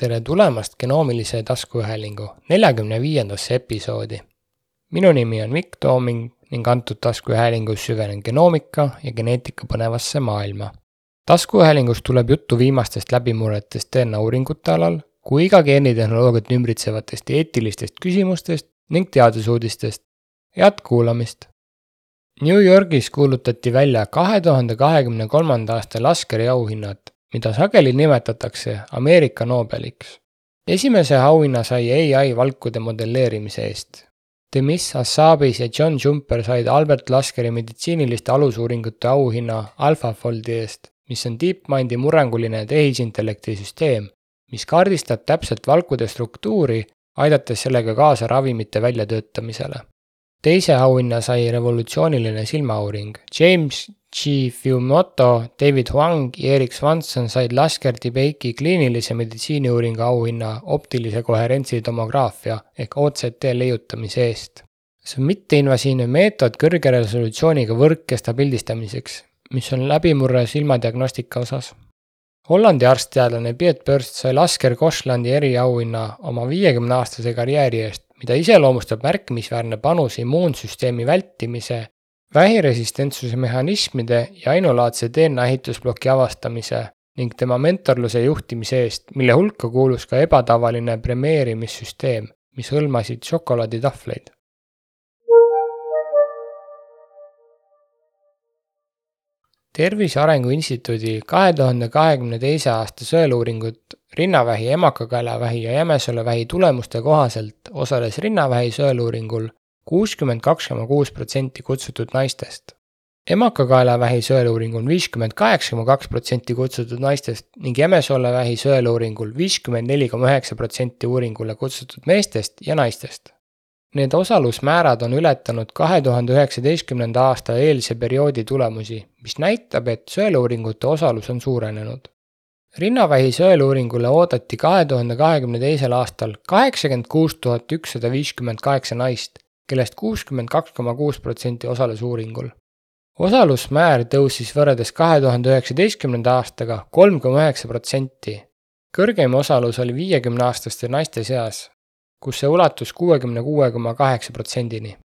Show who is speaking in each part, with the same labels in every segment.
Speaker 1: tere tulemast genoomilise taskuhäälingu neljakümne viiendasse episoodi. minu nimi on Mikk Tooming ning antud taskuhäälingus süvenen genoomika ja geneetika põnevasse maailma. taskuhäälingus tuleb juttu viimastest läbimurretest DNA uuringute alal kui ka geenitehnoloogiat ümbritsevatest eetilistest küsimustest ning teadusuudistest. head kuulamist! New Yorgis kuulutati välja kahe tuhande kahekümne kolmanda aasta Laskeri auhinnad mida sageli nimetatakse Ameerika Nobeliks. esimese auhinna sai ai valkude modelleerimise eest. Demis Hassabis ja John Jumper said Albert Laskeri meditsiiniliste alusuuringute auhinna AlphaFoldi eest, mis on DeepMindi murranguline tehisintellekti süsteem, mis kaardistab täpselt valkude struktuuri, aidates sellega kaasa ravimite väljatöötamisele. teise auhinna sai revolutsiooniline silmauuring. James Chi Fiumoto, David Huang ja Erik Swanson said Lasker-Tibeiki kliinilise meditsiiniuuringu auhinna optilise koherentsi tomograafia ehk OCT leiutamise eest. see on mitteinvasiivne meetod kõrge resolutsiooniga võrkkesta pildistamiseks, mis on läbimurre silmadiagnostika osas. Hollandi arstteadlane Piet Pörst sai Lasker Goslandi eriauhinna oma viiekümne aastase karjääri eest, mida iseloomustab märkimisväärne panus immuunsüsteemi vältimise vähiresistentsuse mehhanismide ja ainulaadse DNA ehitusploki avastamise ning tema mentorluse juhtimise eest, mille hulka kuulus ka ebatavaline premeerimissüsteem, mis hõlmasid šokolaaditahvleid. tervise Arengu Instituudi kahe tuhande kahekümne teise aasta sõeluuringut rinnavähi, emakakaelavähi ja jämesolevähi tulemuste kohaselt osales rinnavähi sõeluuringul kuuskümmend kaks koma kuus protsenti kutsutud naistest. emakakaelavähi sõeluuringul viiskümmend kaheksa koma kaks protsenti kutsutud naistest ning jämesolevähi sõeluuringul viiskümmend neli koma üheksa protsenti uuringule kutsutud meestest ja naistest. Need osalusmäärad on ületanud kahe tuhande üheksateistkümnenda aasta eelse perioodi tulemusi, mis näitab, et sõeluuringute osalus on suurenenud rinnavähi sõeluuringule oodati kahe tuhande kahekümne teisel aastal kaheksakümmend kuus tuhat ükssada viiskümmend kaheksa naist kellest kuuskümmend kaks koma kuus protsenti osales uuringul. osalusmäär tõusis võrreldes kahe tuhande üheksateistkümnenda aastaga kolm koma üheksa protsenti. kõrgeim osalus oli viiekümneaastaste naiste seas, kus see ulatus kuuekümne kuue koma kaheksa protsendini.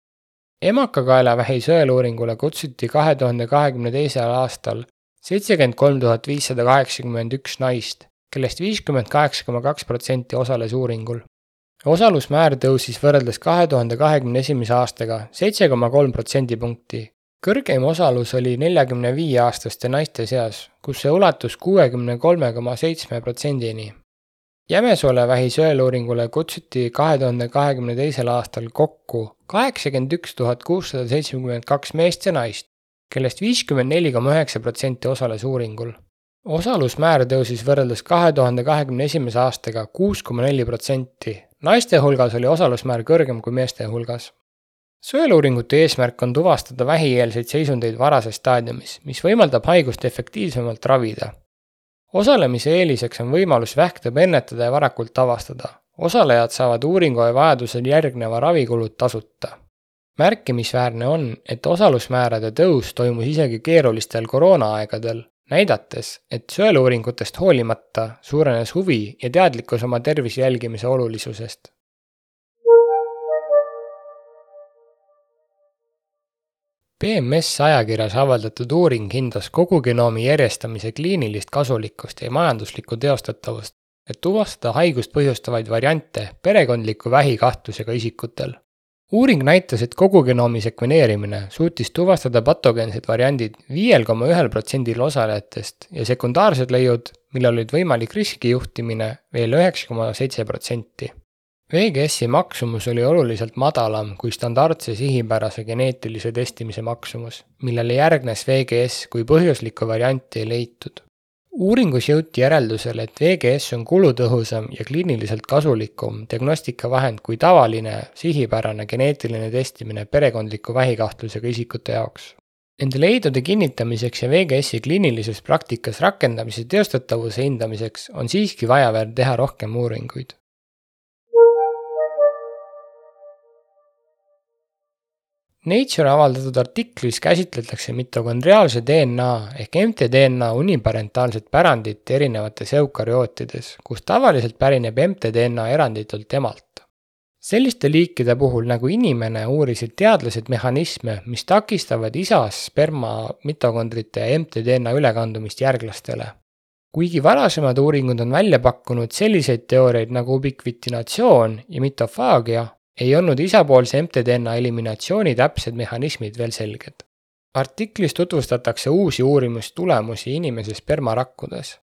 Speaker 1: emakakaelavähi sõeluuringule kutsuti kahe tuhande kahekümne teisel aastal seitsekümmend kolm tuhat viissada kaheksakümmend üks naist, kellest viiskümmend kaheksa koma kaks protsenti osales uuringul osalusmäär tõusis võrreldes kahe tuhande kahekümne esimese aastaga seitse koma kolm protsendipunkti. kõrgeim osalus oli neljakümne viie aastaste naiste seas, kus see ulatus kuuekümne kolme koma seitsme protsendini. Jämesoolevähi sõeluuringule kutsuti kahe tuhande kahekümne teisel aastal kokku kaheksakümmend üks tuhat kuussada seitsekümmend kaks meest ja naist, kellest viiskümmend neli koma üheksa protsenti osales uuringul osalusmäär tõusis võrreldes kahe tuhande kahekümne esimese aastaga kuus koma neli protsenti naiste hulgas oli osalusmäär kõrgem kui meeste hulgas. sõeluuringute eesmärk on tuvastada vähieelseid seisundeid varases staadiumis, mis võimaldab haigust efektiivsemalt ravida. osalemise eeliseks on võimalus vähktõbe ennetada ja varakult avastada. osalejad saavad uuringu ja vajadusel järgneva ravikulud tasuta märkimisväärne on, et osalusmäärade tõus toimus isegi keerulistel koroonaaegadel, näidates, et sõeluuringutest hoolimata suurenes huvi ja teadlikkus oma tervise jälgimise olulisusest. BMS ajakirjas avaldatud uuring hindas kogu genoomi järjestamise kliinilist kasulikkust ja majanduslikku teostatavust, et tuvastada haigust põhjustavaid variante perekondliku vähikahtlusega isikutel uuring näitas, et kogu genoomi sekveneerimine suutis tuvastada patogeensed variandid viiel koma ühel protsendil osalejatest ja sekundaarsed leiud, millel olid võimalik riskijuhtimine, veel üheksa koma seitse protsenti. VGS-i maksumus oli oluliselt madalam kui standardse sihipärase geneetilise testimise maksumus, millele järgnes VGS kui põhjuslikku varianti ei leitud uuringus jõuti järeldusele, et VGS on kulutõhusam ja kliiniliselt kasulikum diagnostikavahend kui tavaline sihipärane geneetiline testimine perekondliku vähikahtlusega isikute jaoks. Nende leidude kinnitamiseks ja VGS-i kliinilises praktikas rakendamise teostatavuse hindamiseks on siiski vaja veel teha rohkem uuringuid. Nature avaldatud artiklis käsitletakse mitokondriaalse DNA ehk mtDNA uniparentaalset pärandit erinevates eukarjootides, kus tavaliselt pärineb mtDNA eranditult emalt. selliste liikide puhul nagu inimene uurisid teadlased mehhanisme, mis takistavad isas sperma mitokondrite mtDNA ülekandumist järglastele. kuigi varasemad uuringud on välja pakkunud selliseid teooriaid nagu ubiquitinatsioon ja mitofaagia, ei olnud isapoolse mtDNA eliminatsiooni täpsed mehhanismid veel selged. artiklis tutvustatakse uusi uurimustulemusi inimese spermarakkudes.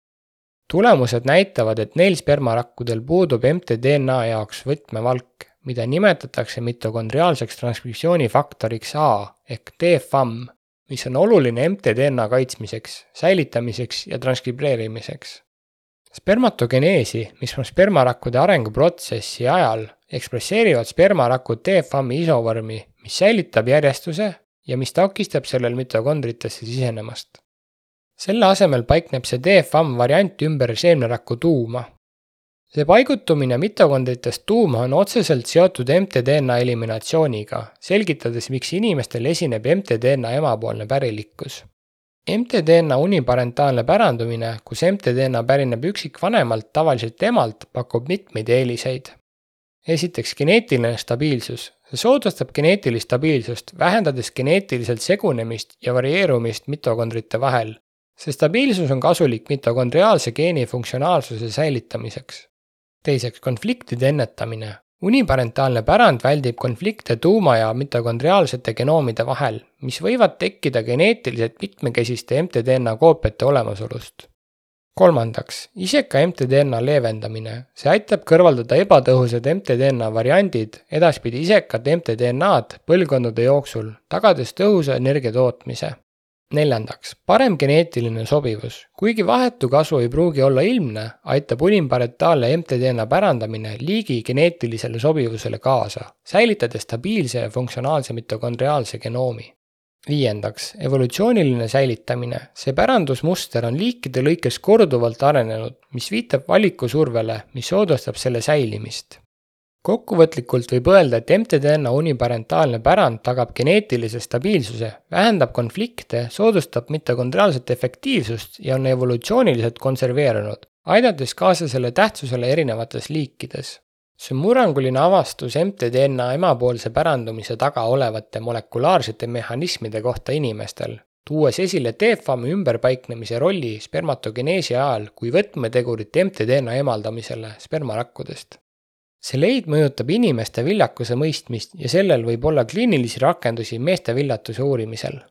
Speaker 1: tulemused näitavad, et neil spermarakkudel puudub mtDNA jaoks võtmevalk, mida nimetatakse mitokondriaalseks transkriptsioonifaktoriks A ehk TFAM, mis on oluline mtDNA kaitsmiseks, säilitamiseks ja transkribeerimiseks spermatogeneesi, mis on spermarakkude arenguprotsessi ajal ekspresseerivad spermarakud TFAM-i isovormi, mis säilitab järjestuse ja mis takistab sellel mitokondritesse sisenemast. selle asemel paikneb see TFAM variant ümber seemneraku tuuma. see paigutumine mitokondritest tuuma on otseselt seotud mtDNA eliminatsiooniga, selgitades, miks inimestel esineb mtDNA emapoolne pärilikkus mtDNA uniparentaalne pärandumine, kus mtDNA pärineb üksikvanemalt, tavaliselt emalt, pakub mitmeid eeliseid esiteks geneetiline stabiilsus. see soodustab geneetilist stabiilsust, vähendades geneetiliselt segunemist ja varieerumist mitokondrite vahel. see stabiilsus on kasulik mitokondriaalse geeni funktsionaalsuse säilitamiseks. teiseks, konfliktide ennetamine. Uniparentaalne pärand väldib konflikte tuuma- ja mitokondriaalsete genoomide vahel, mis võivad tekkida geneetiliselt mitmekesiste mtDNA koopiate olemasolust kolmandaks, iseka mtDNA leevendamine. see aitab kõrvaldada ebatõhusad mtDNA variandid, edaspidi isekat mtDNA-d põlvkondade jooksul, tagades tõhusa energia tootmise. Neljandaks, parem geneetiline sobivus. kuigi vahetu kasu ei pruugi olla ilmne, aitab uniparentaalne mtDNA pärandamine liigi geneetilisele sobivusele kaasa, säilitades stabiilse ja funktsionaalse mitokondriaalse genoomi viiendaks, evolutsiooniline säilitamine. see pärandusmuster on liikide lõikes korduvalt arenenud, mis viitab valikusurvele, mis soodustab selle säilimist. Kokkuvõtlikult võib öelda, et mtDNA uniparentaalne pärand tagab geneetilise stabiilsuse, vähendab konflikte, soodustab mitokondriaalset efektiivsust ja on evolutsiooniliselt konserveerunud, aidates kaasa selle tähtsusele erinevates liikides see murranguline avastus mtDNA emapoolse pärandumise taga olevate molekulaarsete mehhanismide kohta inimestel, tuues esile TFAM-i ümberpaiknemise rolli spermatogeneesi ajal kui võtmetegurit mtDNA emaldamisele spermarakkudest. See leid mõjutab inimeste viljakuse mõistmist ja sellel võib olla kliinilisi rakendusi meeste viljatuse uurimisel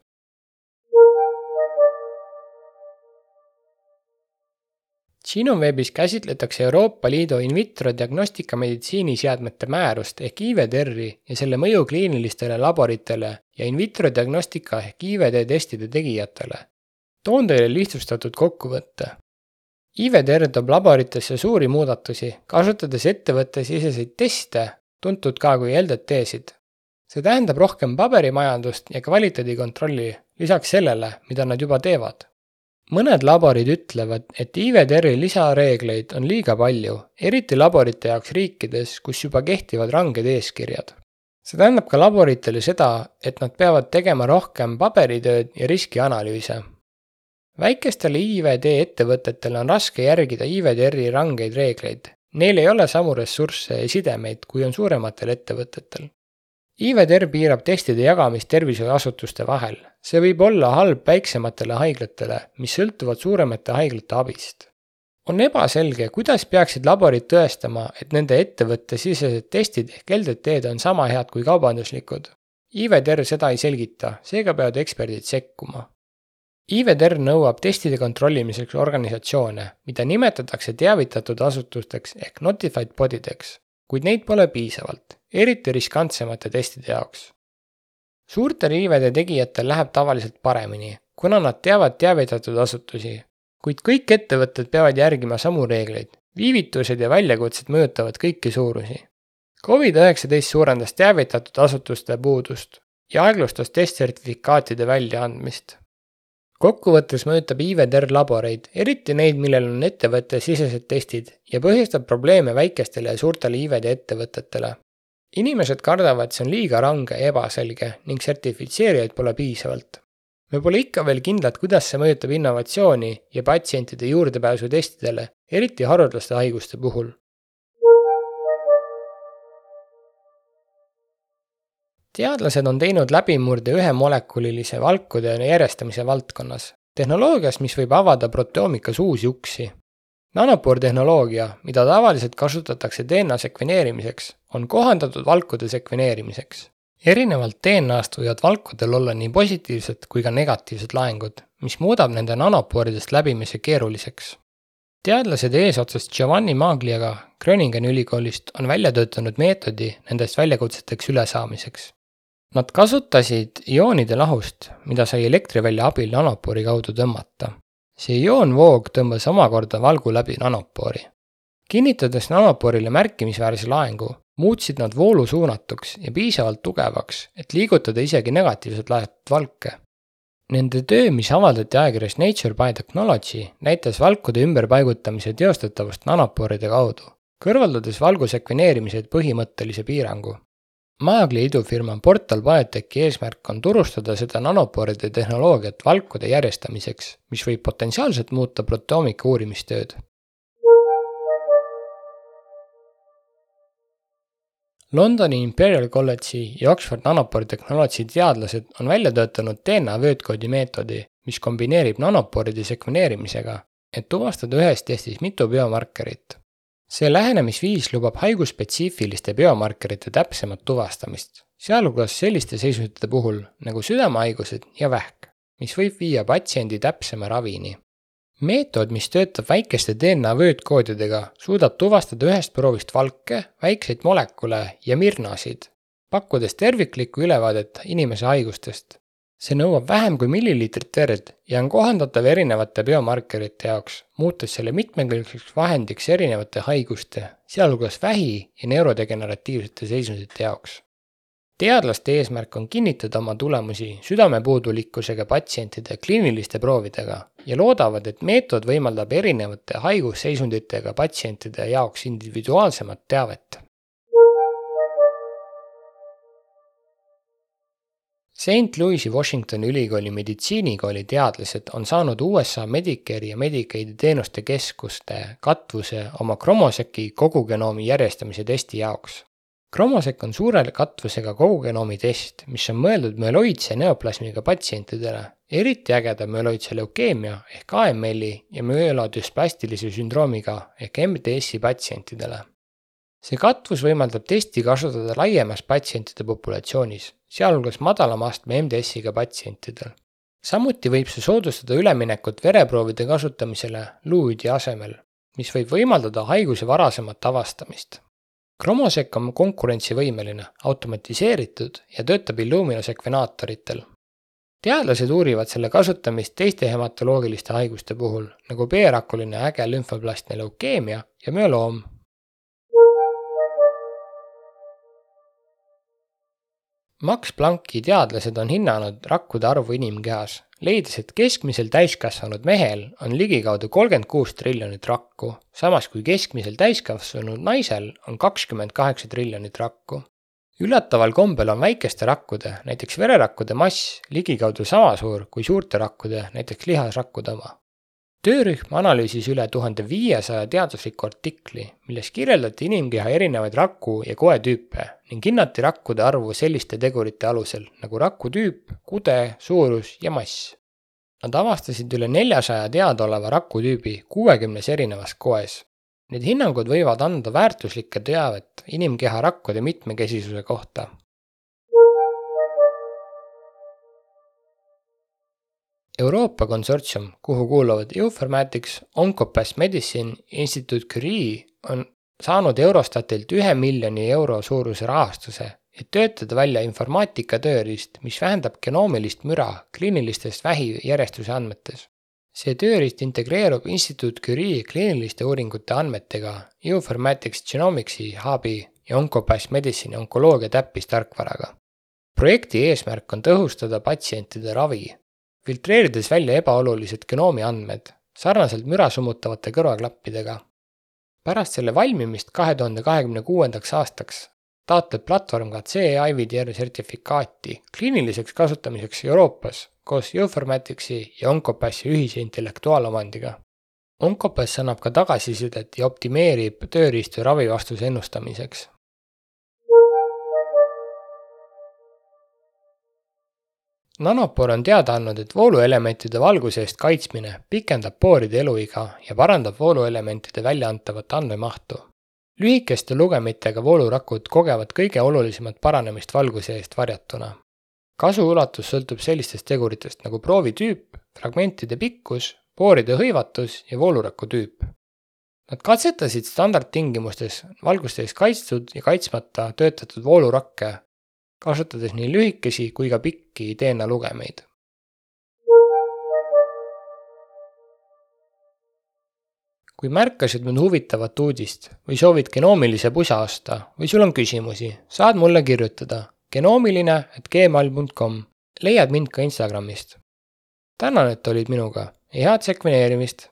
Speaker 1: Genoveebis käsitletakse Euroopa Liidu in vitro diagnostika meditsiiniseadmete määrust ehk IVDR-i ja selle mõju kliinilistele laboritele ja in vitro diagnostika ehk IVD testide tegijatele. toon teile lihtsustatud kokkuvõtte. IVDR toob laboritesse suuri muudatusi, kasutades ettevõttesiseseid teste, tuntud ka kui LDT-sid. see tähendab rohkem paberimajandust ja kvaliteedikontrolli lisaks sellele, mida nad juba teevad mõned laborid ütlevad, et IVDR-i lisareegleid on liiga palju, eriti laborite jaoks riikides, kus juba kehtivad ranged eeskirjad. see tähendab ka laboritele seda, et nad peavad tegema rohkem paberitööd ja riskianalüüse. Väikestele IVD ettevõtetele on raske järgida IVDR-i rangeid reegleid. Neil ei ole samu ressursse ja sidemeid, kui on suurematel ettevõtetel. IVDR piirab testide jagamist tervishoiuasutuste vahel. see võib olla halb väiksematele haiglatele, mis sõltuvad suuremate haiglate abist. on ebaselge, kuidas peaksid laborid tõestama, et nende ettevõtte sisesed testid ehk LDT-d on sama head kui kaubanduslikud. IVDR seda ei selgita, seega peavad eksperdid sekkuma. IVDR nõuab testide kontrollimiseks organisatsioone, mida nimetatakse teavitatud asutusteks ehk notified body deks, kuid neid pole piisavalt eriti riskantsemate testide jaoks. suurte riivede tegijatel läheb tavaliselt paremini, kuna nad teavad teavitatud asutusi, kuid kõik ettevõtted peavad järgima samu reegleid. viivitused ja väljakutsed mõjutavad kõiki suurusi. Covid-19 suurendas teavitatud asutuste puudust ja aeglustas testsertifikaatide väljaandmist. Kokkuvõttes mõjutab IVDR laboreid, eriti neid, millel on ettevõttesisesed testid ja põhjustab probleeme väikestele ja suurtele IVD ettevõtetele inimesed kardavad, see on liiga range ja ebaselge ning sertifitseerijaid pole piisavalt. me pole ikka veel kindlad, kuidas see mõjutab innovatsiooni ja patsientide juurdepääsu testidele, eriti haruldaste haiguste puhul. Teadlased on teinud läbimurde ühemolekulilise valkude järjestamise valdkonnas, tehnoloogias, mis võib avada proteoomikas uusi uksi nanopoortehnoloogia, mida tavaliselt kasutatakse DNA sekveneerimiseks, on kohandatud valkude sekveneerimiseks. erinevalt DNA-st võivad valkudel olla nii positiivsed kui ka negatiivsed laengud, mis muudab nende nanopooridest läbimise keeruliseks. teadlased eesotsas Giovanni Magliaga Groningeni ülikoolist on välja töötanud meetodi nendest väljakutseteks ülesaamiseks. Nad kasutasid ioonide lahust, mida sai elektrivälja abil nanopoori kaudu tõmmata see ioonvoog tõmbas omakorda valgu läbi nanopoori. kinnitades nanopoorile märkimisväärse laengu, muutsid nad voolu suunatuks ja piisavalt tugevaks, et liigutada isegi negatiivselt laetud valke. Nende töö, mis avaldati ajakirjas Nature Biotechnology, näitas valkude ümberpaigutamise teostatavust nanopooride kaudu, kõrvaldades valgu sekveneerimise põhimõttelise piirangu. Maagli idufirma Portal Biotechi eesmärk on turustada seda nanopooride tehnoloogiat valkude järjestamiseks, mis võib potentsiaalselt muuta proteoomika uurimistööd. Londoni Imperial College'i ja Oxford Nanopore Technology teadlased on välja töötanud DNA vöötkoodi meetodi, mis kombineerib nanopooride sekveneerimisega, et tuvastada ühes testis mitu biomarkerit see lähenemisviis lubab haigusspetsiifiliste biomarkerite täpsemat tuvastamist, sealhulgas selliste seisundite puhul nagu südamehaigused ja vähk, mis võib viia patsiendi täpsema ravini. meetod, mis töötab väikeste DNA vöötkoodidega, suudab tuvastada ühest proovist valke, väikseid molekule ja mirnasid, pakkudes terviklikku ülevaadet inimese haigustest see nõuab vähem kui milliliitrit verd ja on kohandatav erinevate biomarkerite jaoks, muutes selle mitmekülgseks vahendiks erinevate haiguste, sealhulgas vähi ja neurodegeneratiivsete seisundite jaoks. teadlaste eesmärk on kinnitada oma tulemusi südamepuudulikkusega patsientide kliiniliste proovidega ja loodavad, et meetod võimaldab erinevate haigusseisunditega patsientide jaoks individuaalsemat teavet St Louis'i Washingtoni ülikooli meditsiinikooli teadlased on saanud USA Medicare'i ja Medicaidi teenuste keskuste katvuse oma Chromoseki kogugenoomi järjestamise testi jaoks. Chromosek on suure katvusega kogugenoomi test, mis on mõeldud müeloidse neoplasmiga patsientidele, eriti ägeda müeloidse leukeemia ehk AML-i ja müelodüsplastilise sündroomiga ehk MDS-i patsientidele. See katvus võimaldab testi kasutada laiemas patsientide populatsioonis sealhulgas madalama astme MDS-iga patsientidel. samuti võib see soodustada üleminekut vereproovide kasutamisele luuidi asemel, mis võib võimaldada haiguse varasemat avastamist. Chromosec on konkurentsivõimeline, automatiseeritud ja töötab Illumina sekvenaatoritel. teadlased uurivad selle kasutamist teiste hematoloogiliste haiguste puhul, nagu B-rakuline äge lümfoblastne leukeemia ja müeloom Max Plancki teadlased on hinnanud rakkude arvu inimkehas, leides, et keskmisel täiskasvanud mehel on ligikaudu kolmkümmend kuus triljonit rakku, samas kui keskmisel täiskasvanud naisel on kakskümmend kaheksa triljonit rakku. üllataval kombel on väikeste rakkude, näiteks vererakkude mass ligikaudu sama suur kui suurte rakkude, näiteks lihasrakkude oma. Töörühm analüüsis üle tuhande viiesaja teadusliku artikli, milles kirjeldati inimkeha erinevaid raku ja koetüüpe ning hinnati rakkude arvu selliste tegurite alusel nagu rakutüüp, kude, suurus ja mass. Nad avastasid üle neljasaja teadaoleva rakutüübi kuuekümnes erinevas koes. Need hinnangud võivad anda väärtuslikke teavet inimkeha rakkude mitmekesisuse kohta Euroopa konsortsium, kuhu kuuluvad Euformatics, Oncopass Medicine Instituut Curie, on saanud Eurostatilt ühe miljoni euro suuruse rahastuse, et töötada välja informaatika tööriist, mis vähendab genoomilist müra kliinilistest vähijärjestuse andmetes. see tööriist integreerub Instituut Curie kliiniliste uuringute andmetega Euformatics Genomicsi hubi ja Oncopass Medicine onkoloogia täppistarkvaraga. projekti eesmärk on tõhustada patsientide ravi filtreerides välja ebaolulised genoomi andmed, sarnaselt müra summutavate kõrvaklappidega. Pärast selle valmimist kahe tuhande kahekümne kuuendaks aastaks taotleb platvorm ka CE-IVDR sertifikaati kliiniliseks kasutamiseks Euroopas koos Geoformaticsi ja Oncopassi ühise intellektuaalomandiga. Oncopass annab ka tagasisidet ja optimeerib tööriistu ravivastuse ennustamiseks. Nanopore on teada andnud, et vooluelementide valguse eest kaitsmine pikendab pooride eluiga ja parandab vooluelementide väljaantavat andmemahtu. lühikeste lugemitega voolurakud kogevad kõige olulisemat paranemist valguse eest varjatuna. kasu ulatus sõltub sellistest teguritest nagu proovi tüüp, fragmentide pikkus, pooride hõivatus ja vooluraku tüüp. Nad katsetasid standardtingimustes valguste eest kaitstud ja kaitsmata töötatud voolurakke kasutades nii lühikesi kui ka pikki DNA lugemeid. kui märkasid nüüd huvitavat uudist või soovid genoomilise pusa osta või sul on küsimusi, saad mulle kirjutada genoomiline at gmail.com, leiad mind ka Instagramist. tänan, et olid minuga ja head sekveneerimist!